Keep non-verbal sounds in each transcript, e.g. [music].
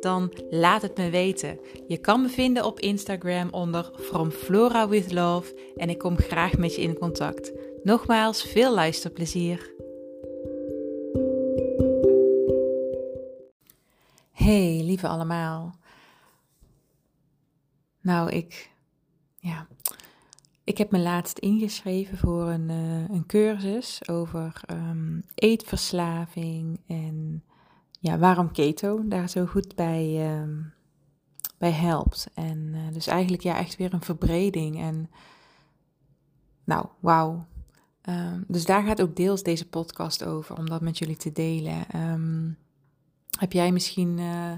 Dan laat het me weten. Je kan me vinden op Instagram onder From Flora with Love en ik kom graag met je in contact. Nogmaals, veel luisterplezier. Hey, lieve allemaal. Nou, ik, ja, ik heb me laatst ingeschreven voor een, uh, een cursus over um, eetverslaving en ja, waarom keto daar zo goed bij, uh, bij helpt. En uh, dus eigenlijk ja, echt weer een verbreding. En nou, wauw. Um, dus daar gaat ook deels deze podcast over, om dat met jullie te delen. Um, heb jij misschien uh,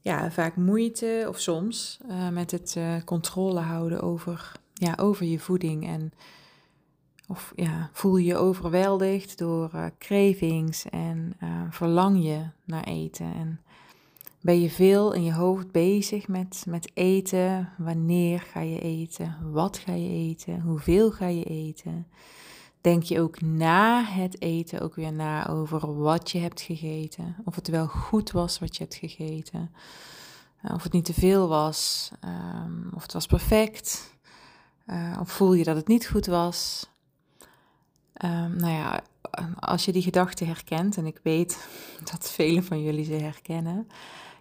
ja, vaak moeite, of soms, uh, met het controle houden over, ja, over je voeding en of ja, voel je je overweldigd door uh, cravings en uh, verlang je naar eten? En ben je veel in je hoofd bezig met, met eten? Wanneer ga je eten? Wat ga je eten? Hoeveel ga je eten? Denk je ook na het eten ook weer na over wat je hebt gegeten? Of het wel goed was wat je hebt gegeten? Uh, of het niet te veel was? Um, of het was perfect? of voel je dat het niet goed was? Um, nou ja, als je die gedachte herkent, en ik weet [laughs] dat velen van jullie ze herkennen,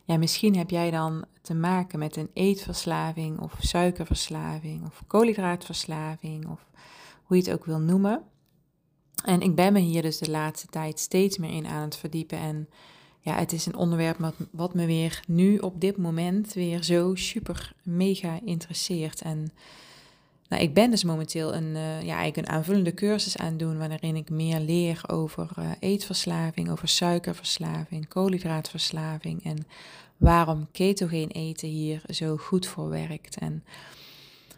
ja, misschien heb jij dan te maken met een eetverslaving of suikerverslaving of koolhydraatverslaving of hoe je het ook wil noemen. En ik ben me hier dus de laatste tijd steeds meer in aan het verdiepen en ja, het is een onderwerp wat, wat me weer nu op dit moment weer zo super mega interesseert en nou, ik ben dus momenteel een, uh, ja, eigenlijk een aanvullende cursus aan het doen waarin ik meer leer over uh, eetverslaving, over suikerverslaving, koolhydraatverslaving en waarom ketogeen eten hier zo goed voor werkt. En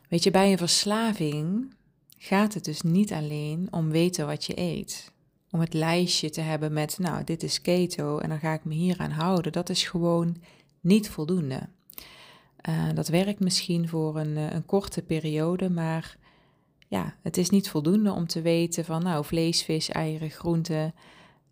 weet je, bij een verslaving gaat het dus niet alleen om weten wat je eet. Om het lijstje te hebben met, nou, dit is keto en dan ga ik me hier aan houden. Dat is gewoon niet voldoende. Uh, dat werkt misschien voor een, uh, een, korte periode, maar ja, het is niet voldoende om te weten van nou vlees, vis, eieren, groenten,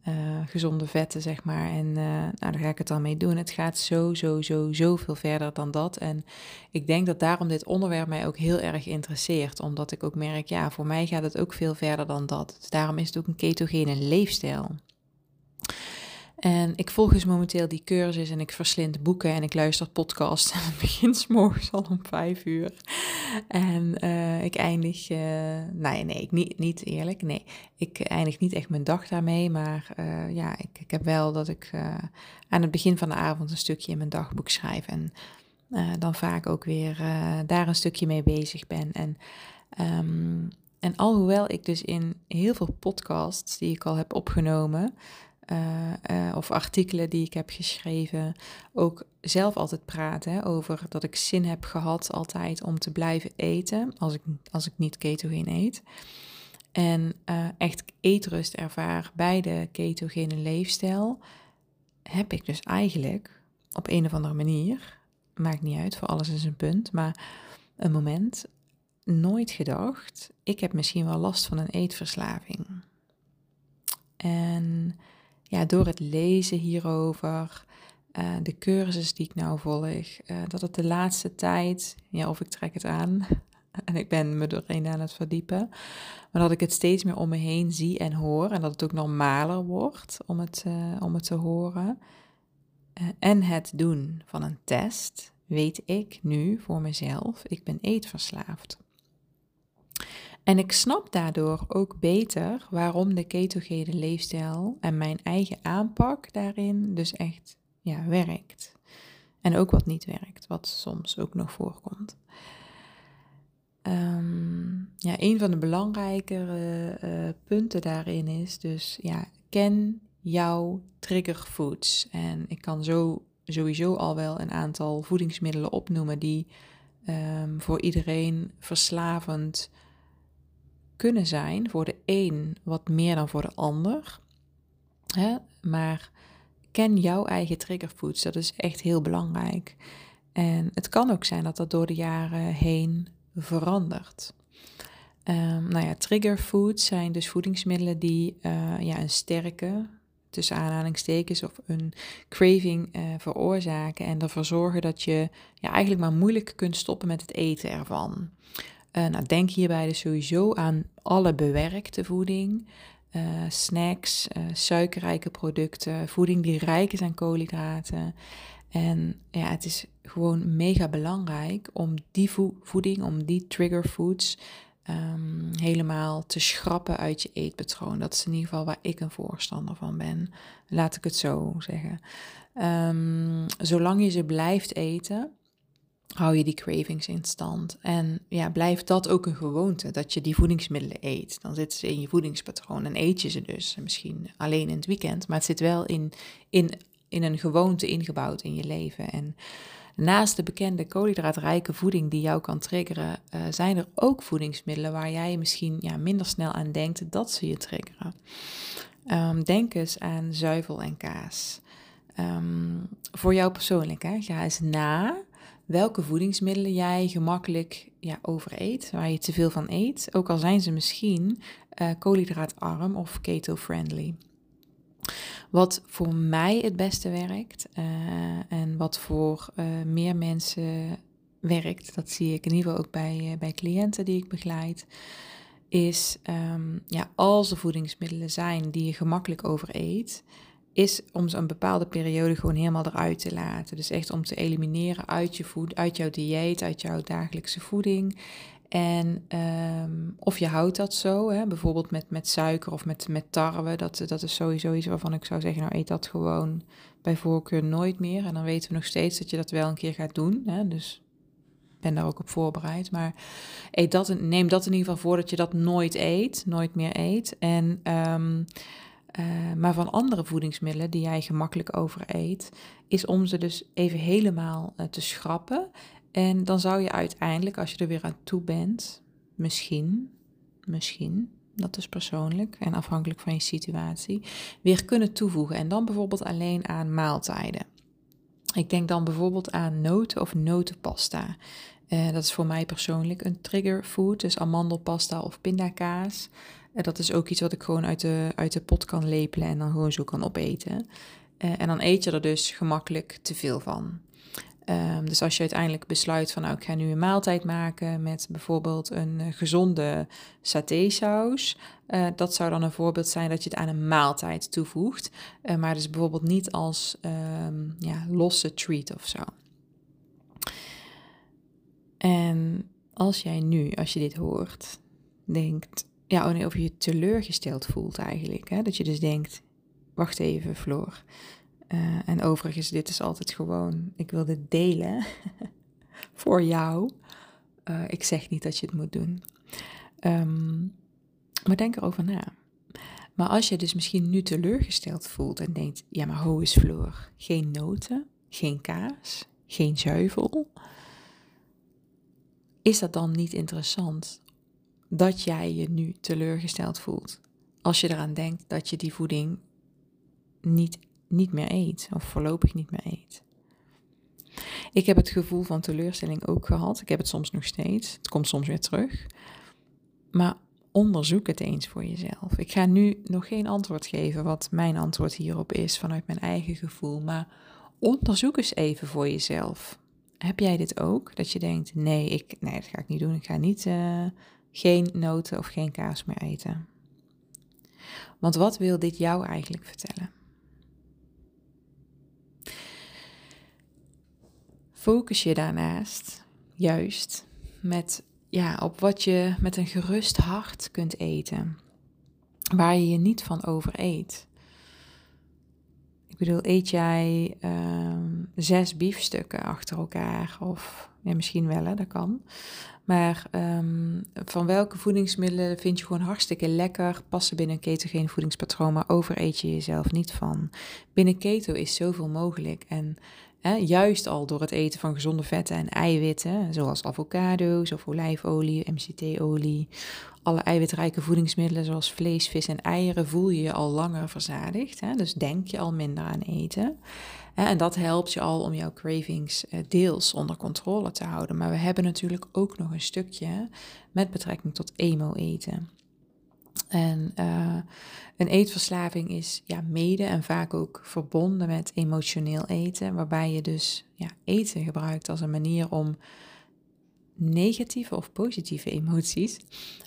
uh, gezonde vetten zeg maar. En nou, daar ga ik het dan mee doen. Het gaat zo, zo, zo, zoveel verder dan dat. En ik denk dat daarom dit onderwerp mij ook heel erg interesseert, omdat ik ook merk, ja, voor mij gaat het ook veel verder dan dat. Dus daarom is het ook een ketogene leefstijl. En ik volg dus momenteel die cursus en ik verslind boeken en ik luister podcasts. [laughs] En het begint morgens al om vijf uur. En uh, ik eindig, uh, nee, nee, ik, niet, niet eerlijk, nee. Ik eindig niet echt mijn dag daarmee, maar uh, ja, ik, ik heb wel dat ik aan het begin van de avond een stukje in mijn dagboek schrijf. En dan vaak ook weer daar een stukje mee bezig ben. En, um, en alhoewel ik dus in heel veel podcasts die ik al heb opgenomen... Uh, uh, of artikelen die ik heb geschreven, ook zelf altijd praten over dat ik zin heb gehad altijd om te blijven eten als ik, als ik niet ketogeen eet. En uh, echt eetrust ervaar bij de ketogene leefstijl, heb ik dus eigenlijk op een of andere manier, maakt niet uit, voor alles is een punt, maar een moment nooit gedacht, ik heb misschien wel last van een eetverslaving. En ja, door het lezen hierover, uh, de cursus die ik nou volg, uh, dat het de laatste tijd, ja, of ik trek het aan, [laughs] en ik ben me doorheen aan het verdiepen, maar dat ik het steeds meer om me heen zie en hoor en dat het ook normaler wordt om het, uh, om het te horen. en het doen van een test, weet ik nu voor mezelf, ik ben eetverslaafd. En ik snap daardoor ook beter waarom de ketogene leefstijl en mijn eigen aanpak daarin dus echt ja, werkt. En ook wat niet werkt, wat soms ook nog voorkomt. Um, ja, een van de belangrijkere uh, punten daarin is dus, ja, ken jouw triggerfoods. En ik kan zo sowieso al wel een aantal voedingsmiddelen opnoemen die um, voor iedereen verslavend kunnen zijn voor de een wat meer dan voor de ander. Hè? Maar ken jouw eigen triggerfoods. Dat is echt heel belangrijk. En het kan ook zijn dat dat door de jaren heen verandert. Um, nou ja, triggerfoods zijn dus voedingsmiddelen die uh, ja, een sterke, tussen aanhalingstekens, of een craving uh, veroorzaken en ervoor zorgen dat je ja, eigenlijk maar moeilijk kunt stoppen met het eten ervan. Uh, nou, denk hierbij dus sowieso aan alle bewerkte voeding, snacks, suikerrijke producten, voeding die rijk is aan koolhydraten. En ja, het is gewoon mega belangrijk om die voeding, om die trigger foods um, helemaal te schrappen uit je eetpatroon. Dat is in ieder geval waar ik een voorstander van ben. Laat ik het zo zeggen. Um, zolang je ze blijft eten, hou je die cravings in stand. En ja, blijft dat ook een gewoonte, dat je die voedingsmiddelen eet. Dan zitten ze in je voedingspatroon en eet je ze dus. Misschien alleen in het weekend, maar het zit wel in, in, in een gewoonte ingebouwd in je leven. En Naast de bekende koolhydraatrijke voeding die jou kan triggeren, uh, zijn er ook voedingsmiddelen waar jij misschien ja, minder snel aan denkt dat ze je triggeren. Um, denk eens aan zuivel en kaas. Um, voor jou persoonlijk, hè? ga eens na welke voedingsmiddelen jij gemakkelijk ja, overeet, waar je te veel van eet, ook al zijn ze misschien uh, koolhydraatarm of keto-friendly. Wat voor mij het beste werkt uh, en wat voor uh, meer mensen werkt, dat zie ik in ieder geval ook bij, bij cliënten die ik begeleid, is um, ja, als er voedingsmiddelen zijn die je gemakkelijk overeet, is om ze een bepaalde periode gewoon helemaal eruit te laten. Dus echt om te elimineren uit, je voed, uit jouw dieet, uit jouw dagelijkse voeding. En um, of je houdt dat zo, hè, bijvoorbeeld met, met suiker of met, met tarwe. Dat, dat is sowieso iets waarvan ik zou zeggen, nou eet dat gewoon bij voorkeur nooit meer. En dan weten we nog steeds dat je dat wel een keer gaat doen. Hè, dus ben daar ook op voorbereid. Maar eet dat, neem dat in ieder geval voor dat je dat nooit eet, nooit meer eet. En, um, uh, maar van andere voedingsmiddelen die jij gemakkelijk overeet, is om ze dus even helemaal uh, te schrappen en dan zou je uiteindelijk, als je er weer aan toe bent, misschien, misschien, dat is persoonlijk en afhankelijk van je situatie, weer kunnen toevoegen. En dan bijvoorbeeld alleen aan maaltijden. Ik denk dan bijvoorbeeld aan noten of notenpasta. Uh, dat is voor mij persoonlijk een trigger food, dus amandelpasta of pindakaas. Uh, dat is ook iets wat ik gewoon uit de, uit de pot kan lepelen en dan gewoon zo kan opeten. Uh, en dan eet je er dus gemakkelijk te veel van. Um, dus als je uiteindelijk besluit van nou ik ga nu een maaltijd maken met bijvoorbeeld een uh, gezonde satésaus. Uh, dat zou dan een voorbeeld zijn dat je het aan een maaltijd toevoegt. Maar dus bijvoorbeeld niet als um, ja, losse treat of zo. En als jij nu, als je dit hoort, denkt, ja, oh of je teleurgesteld voelt eigenlijk. Hè? Dat je dus denkt, wacht even Floor, uh, en overigens, dit is altijd gewoon, ik wil dit delen [laughs] voor jou. Uh, ik zeg niet dat je het moet doen. Um, maar denk erover na. Maar als je dus misschien nu teleurgesteld voelt en denkt, ja maar hoe is Floor? Geen noten, geen kaas, geen zuivel. Is dat dan niet interessant dat jij je nu teleurgesteld voelt? Als je eraan denkt dat je die voeding niet niet meer eet, of voorlopig niet meer eet. Ik heb het gevoel van teleurstelling ook gehad. Ik heb het soms nog steeds. Het komt soms weer terug. Maar onderzoek het eens voor jezelf. Ik ga nu nog geen antwoord geven wat mijn antwoord hierop is vanuit mijn eigen gevoel. Maar onderzoek eens even voor jezelf. Heb jij dit ook? Dat je denkt: nee, ik, nee dat ga ik niet doen. Ik ga niet uh, geen noten of geen kaas meer eten. Want wat wil dit jou eigenlijk vertellen? focus je daarnaast juist met, ja, op wat je met een gerust hart kunt eten. Waar je je niet van overeet. Ik bedoel, eet jij uh, zes biefstukken achter elkaar? Of ja, misschien wel, hè, dat kan. Maar um, van welke voedingsmiddelen vind je gewoon hartstikke lekker, passen binnen een ketogene voedingspatroon, maar overeet je jezelf niet van. Binnen keto is zoveel mogelijk en juist al door het eten van gezonde vetten en eiwitten, zoals avocado's of olijfolie, MCT-olie, alle eiwitrijke voedingsmiddelen zoals vlees, vis en eieren, voel je je al langer verzadigd. Hè? Dus denk je al minder aan eten. En dat helpt je al om jouw cravings eh, deels onder controle te houden. Maar we hebben natuurlijk ook nog een stukje met betrekking tot emo-eten. En uh, een eetverslaving is ja, mede en vaak ook verbonden met emotioneel eten, waarbij je dus ja, eten gebruikt als een manier om negatieve of positieve emoties.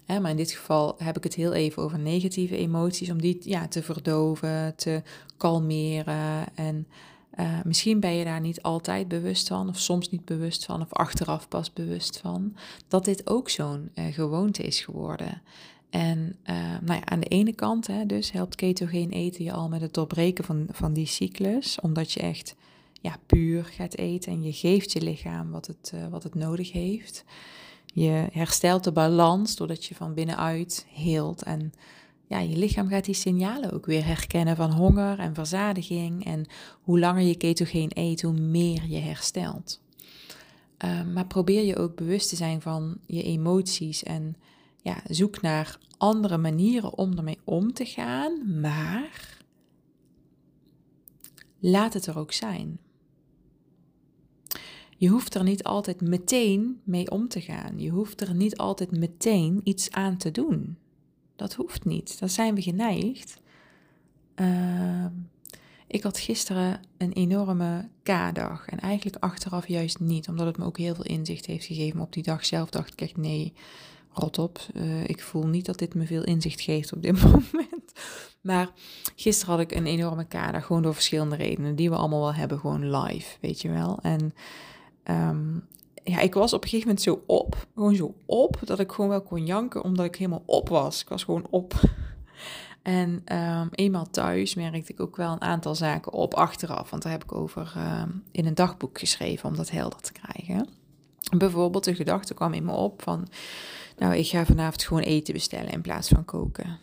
Hè, maar in dit geval heb ik het heel even over negatieve emoties, om die ja, te verdoven, te kalmeren. En uh, misschien ben je daar niet altijd bewust van, of soms niet bewust van, of achteraf pas bewust van, dat dit ook zo'n uh, gewoonte is geworden. En uh, nou ja, aan de ene kant hè, dus helpt ketogeen eten je al met het doorbreken van, van die cyclus, omdat je echt ja, puur gaat eten en je geeft je lichaam wat het, uh, wat het nodig heeft. Je herstelt de balans doordat je van binnenuit heelt en ja, je lichaam gaat die signalen ook weer herkennen van honger en verzadiging. En hoe langer je ketogeen eet, hoe meer je herstelt. Uh, maar probeer je ook bewust te zijn van je emoties en ja, zoek naar andere manieren om ermee om te gaan, maar laat het er ook zijn. Je hoeft er niet altijd meteen mee om te gaan. Je hoeft er niet altijd meteen iets aan te doen. Dat hoeft niet. Dan zijn we geneigd. Uh, ik had gisteren een enorme K-dag. En eigenlijk achteraf juist niet, omdat het me ook heel veel inzicht heeft gegeven. Op die dag zelf dacht ik echt nee, rot op. Uh, ik voel niet dat dit me veel inzicht geeft op dit [laughs] moment. Maar gisteren had ik een enorme K-dag, gewoon door verschillende redenen. Die we allemaal wel hebben, gewoon live, weet je wel. En um, ja, ik was op een gegeven moment zo op, gewoon zo op, dat ik gewoon wel kon janken, omdat ik helemaal op was. Ik was gewoon op. [laughs] En um, eenmaal thuis merkte ik ook wel een aantal zaken op achteraf, want daar heb ik over um, in een dagboek geschreven om dat helder te krijgen. Bijvoorbeeld de gedachte kwam in me op van, nou ik ga vanavond gewoon eten bestellen in plaats van koken.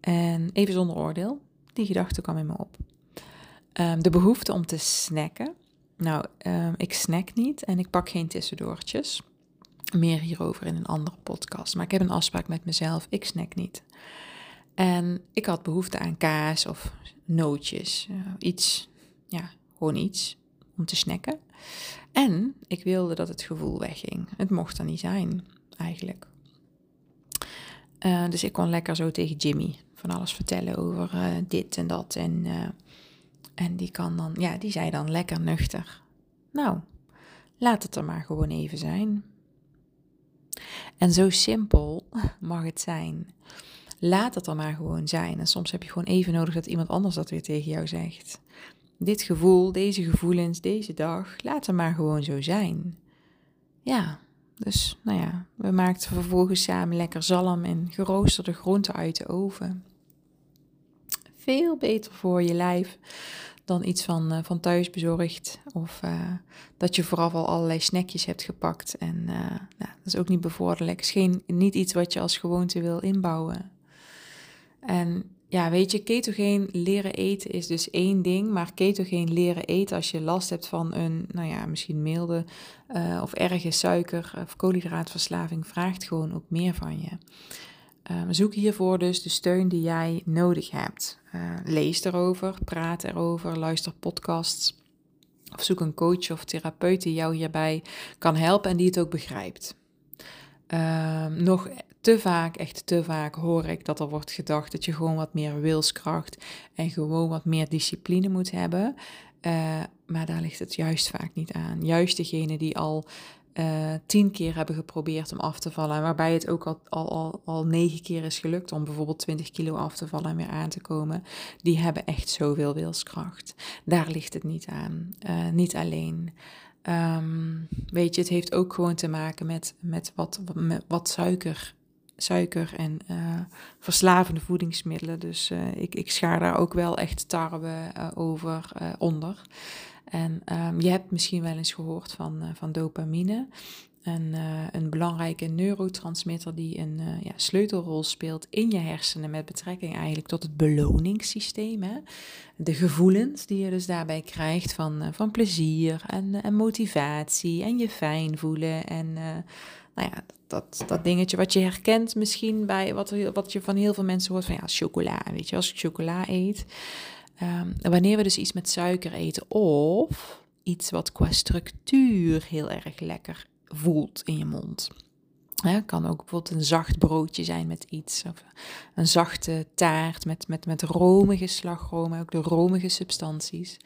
En even zonder oordeel, die gedachte kwam in me op. Um, de behoefte om te snacken nou, um, ik snack niet en ik pak geen tussendoortjes. Meer hierover in een andere podcast. Maar ik heb een afspraak met mezelf, ik snack niet. En ik had behoefte aan kaas of nootjes. Uh, iets, ja, gewoon iets om te snacken. En ik wilde dat het gevoel wegging. Het mocht er niet zijn, eigenlijk. Uh, dus ik kon lekker zo tegen Jimmy van alles vertellen over uh, dit en dat. En en die kan dan, ja, die zei dan lekker nuchter. Nou, laat het er maar gewoon even zijn. En zo simpel mag het zijn. Laat het er maar gewoon zijn. En soms heb je gewoon even nodig dat iemand anders dat weer tegen jou zegt. Dit gevoel, deze gevoelens, deze dag, laat het maar gewoon zo zijn. Ja, dus nou ja, we maakten vervolgens samen lekker zalm en geroosterde groenten uit de oven. Veel beter voor je lijf dan iets van, uh, van thuis bezorgd. Of uh, dat je vooraf al allerlei snackjes hebt gepakt. En uh, nou, dat is ook niet bevorderlijk. is geen, niet iets wat je als gewoonte wil inbouwen. En ja, weet je, ketogeen leren eten is dus één ding. Maar ketogeen leren eten als je last hebt van een, nou ja, misschien milde of erge suiker- of koolhydraatverslaving, vraagt gewoon ook meer van je. Um, zoek hiervoor dus de steun die jij nodig hebt. Uh, lees erover, praat erover, luister podcasts. Of zoek een coach of therapeut die jou hierbij kan helpen en die het ook begrijpt. Uh, nog te vaak, echt te vaak hoor ik dat er wordt gedacht dat je gewoon wat meer wilskracht en gewoon wat meer discipline moet hebben. Uh, maar daar ligt het juist vaak niet aan. Juist degene die al uh, tien keer hebben geprobeerd om af te vallen. Waarbij het ook al, al, al, negen keer is gelukt om bijvoorbeeld 20 kilo af te vallen en weer aan te komen. Die hebben echt zoveel wilskracht. Daar ligt het niet aan. Uh, niet alleen. Um, weet je, het heeft ook gewoon te maken met, met, wat, met wat suiker suiker en uh, verslavende voedingsmiddelen. Dus uh, ik, ik schaar daar ook wel echt tarwe uh, over onder. En um, je hebt misschien wel eens gehoord van, van dopamine. Een, uh, een belangrijke neurotransmitter die een uh, ja, sleutelrol speelt in je hersenen met betrekking eigenlijk tot het beloningssysteem. Hè? De gevoelens die je dus daarbij krijgt van, uh, van plezier en, en motivatie en je fijn voelen en nou ja, dat, dat dingetje wat je herkent misschien bij wat, wat je van heel veel mensen hoort van ja, chocola. Weet je, als ik chocola eet. Um, wanneer we dus iets met suiker eten of iets wat qua structuur heel erg lekker voelt in je mond. Het kan ook bijvoorbeeld een zacht broodje zijn met iets. Of een zachte taart met, met, met romige slagroom, ook de romige substanties.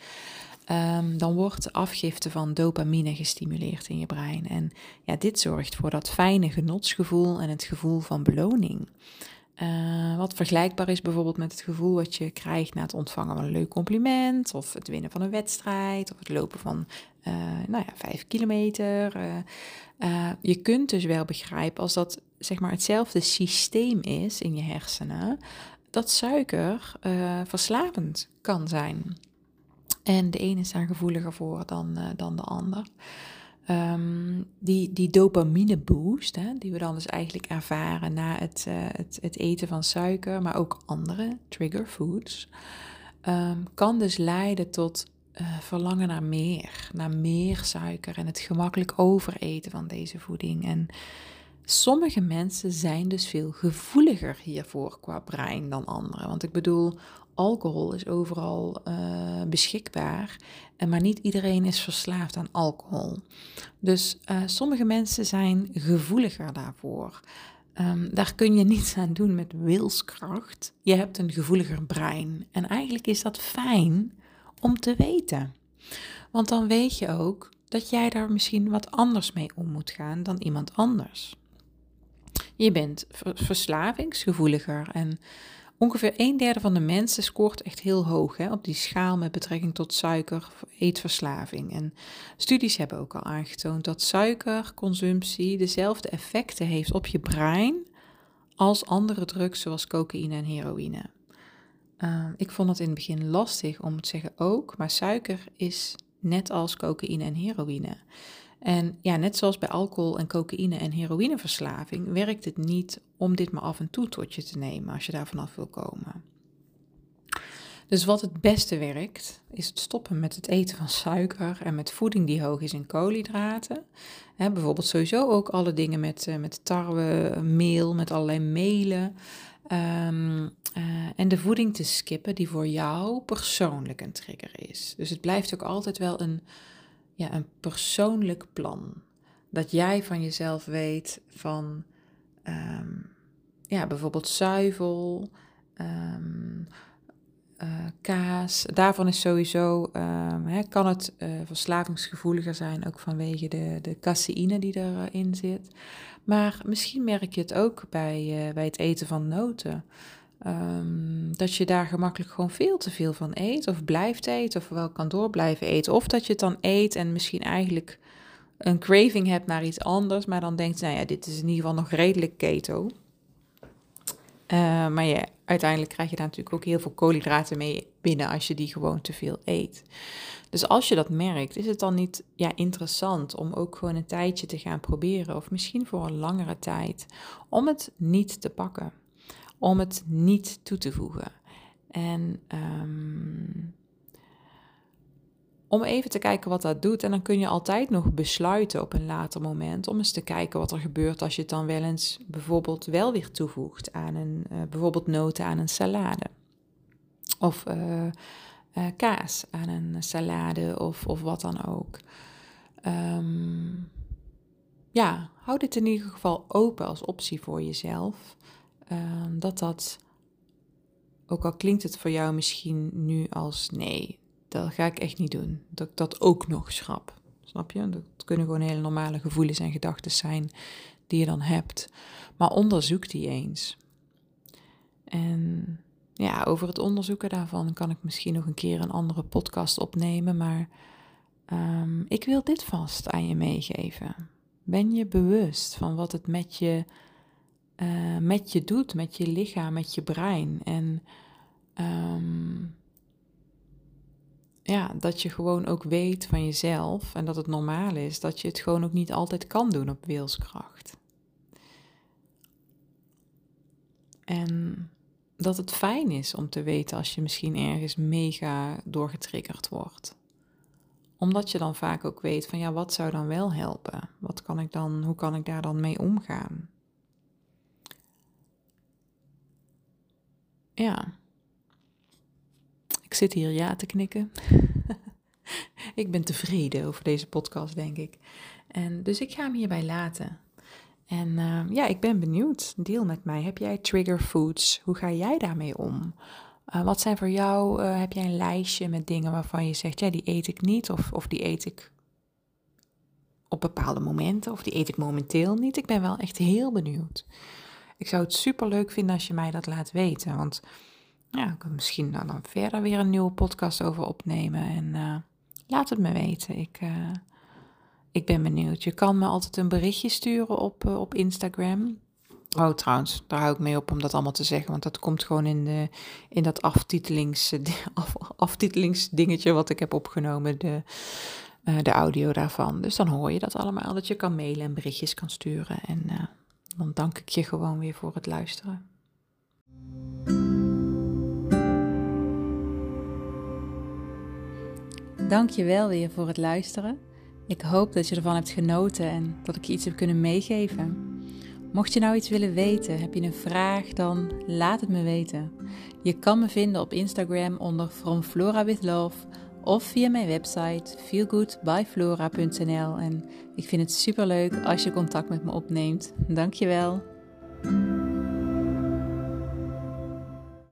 Um, dan wordt de afgifte van dopamine gestimuleerd in je brein. En ja, dit zorgt voor dat fijne genotsgevoel en het gevoel van beloning. Uh, wat vergelijkbaar is bijvoorbeeld met het gevoel wat je krijgt na het ontvangen van een leuk compliment, of het winnen van een wedstrijd, of het lopen van uh, nou ja, vijf kilometer. Uh, je kunt dus wel begrijpen als dat zeg maar hetzelfde systeem is in je hersenen, dat suiker verslavend kan zijn. En de ene is daar gevoeliger voor dan, dan de ander. Um, die, die dopamine boost, hè, die we dan dus eigenlijk ervaren na het, uh, het, het, eten van suiker, maar ook andere trigger foods, um, kan dus leiden tot uh, verlangen naar meer, naar meer suiker en het gemakkelijk overeten van deze voeding. En sommige mensen zijn dus veel gevoeliger hiervoor qua brein dan anderen. Want ik bedoel, alcohol is overal uh, beschikbaar, maar niet iedereen is verslaafd aan alcohol. Dus uh, sommige mensen zijn gevoeliger daarvoor. Um, daar kun je niets aan doen met wilskracht. Je hebt een gevoeliger brein. En eigenlijk is dat fijn om te weten. Want dan weet je ook dat jij daar misschien wat anders mee om moet gaan dan iemand anders. Je bent verslavingsgevoeliger en Ongeveer een derde van de mensen scoort echt heel hoog hè, op die schaal met betrekking tot suiker, eetverslaving. En studies hebben ook al aangetoond dat suikerconsumptie dezelfde effecten heeft op je brein als andere drugs zoals cocaïne en heroïne. Uh, ik vond het in het begin lastig om te zeggen ook, maar suiker is net als cocaïne en heroïne. En ja, net zoals bij alcohol en cocaïne en heroïneverslaving werkt het niet om dit maar af en toe tot je te nemen als je daar vanaf wil komen. Dus wat het beste werkt, is het stoppen met het eten van suiker en met voeding die hoog is in koolhydraten. bijvoorbeeld sowieso ook alle dingen met, uh, met tarwe, meel, met allerlei melen. Um, uh, en de voeding te skippen die voor jou persoonlijk een trigger is. Dus het blijft ook altijd wel een ja, een persoonlijk plan. Dat jij van jezelf weet van ehm, ja, bijvoorbeeld zuivel, um, uh, kaas. Daarvan is sowieso, um, hè, kan het uh, verslavingsgevoeliger zijn, ook vanwege de, de caseïne die erin zit. Maar misschien merk je het ook bij, uh, bij het eten van noten. Um, dat je daar gemakkelijk gewoon veel te veel van eet, of blijft eten, of wel kan door blijven eten. Of dat je het dan eet en misschien eigenlijk een craving hebt naar iets anders, maar dan denkt, nou ja, dit is in ieder geval nog redelijk keto. Uh, maar ja, uiteindelijk krijg je daar natuurlijk ook heel veel koolhydraten mee binnen als je die gewoon te veel eet. Dus als je dat merkt, is het dan niet ja, interessant om ook gewoon een tijdje te gaan proberen, of misschien voor een langere tijd, om het niet te pakken om het niet toe te voegen. En um, om even te kijken wat dat doet. En dan kun je altijd nog besluiten op een later moment om eens te kijken wat er gebeurt als je het dan wel eens bijvoorbeeld wel weer toevoegt aan een, uh, bijvoorbeeld noten aan een salade. Of uh, uh, kaas aan een salade of, of wat dan ook. Um, ja, houd dit in ieder geval open als optie voor jezelf. Ehm, dat dat, ook al klinkt het voor jou misschien nu als nee, dat ga ik echt niet doen. Dat ik dat ook nog schrap. Snap je? Dat kunnen gewoon hele normale gevoelens en gedachten zijn die je dan hebt. Maar onderzoek die eens. En ja, over het onderzoeken daarvan kan ik misschien nog een keer een andere podcast opnemen. Maar um, ik wil dit vast aan je meegeven. Ben je bewust van wat het met je uh, met je doet, met je lichaam, met je brein. En um, ja, dat je gewoon ook weet van jezelf en dat het normaal is dat je het gewoon ook niet altijd kan doen op wilskracht. En dat het fijn is om te weten als je misschien ergens mega doorgetriggerd wordt. Omdat je dan vaak ook weet van ja, wat zou dan wel helpen? Wat kan ik dan, hoe kan ik daar dan mee omgaan? Ja. Ik zit hier ja te knikken. [laughs] ik ben tevreden over deze podcast, denk ik. En dus ik ga hem hierbij laten. En uh, ja, ik ben benieuwd. Deel met mij. Heb jij trigger foods? Hoe ga jij daarmee om? Uh, wat zijn voor jou, uh, heb jij een lijstje met dingen waarvan je zegt, ja, die eet ik niet of, of die eet ik op bepaalde momenten of die eet ik momenteel niet? Ik ben wel echt heel benieuwd. Ik zou het super leuk vinden als je mij dat laat weten, want ja, ik kan misschien dan, verder weer een nieuwe podcast over opnemen en laat het me weten. Ik ik ben benieuwd. Je kan me altijd een berichtje sturen op, uh, op Instagram. Oh, trouwens, daar hou ik mee op om dat allemaal te zeggen, want dat komt gewoon in, de, in dat aftitelings, [laughs] af, aftitelingsdingetje wat ik heb opgenomen, de, de audio daarvan. Dus dan hoor je dat allemaal, dat je kan mailen en berichtjes kan sturen. En dan dank ik je gewoon weer voor het luisteren. Dank je wel weer voor het luisteren. Ik hoop dat je ervan hebt genoten en dat ik je iets heb kunnen meegeven. Mocht je nou iets willen weten, heb je een vraag, dan laat het me weten. Je kan me vinden op Instagram onder From Flora with Love of via mijn website feelgoodbyflora.nl. En ik vind het super leuk als je contact met me opneemt. Dankjewel.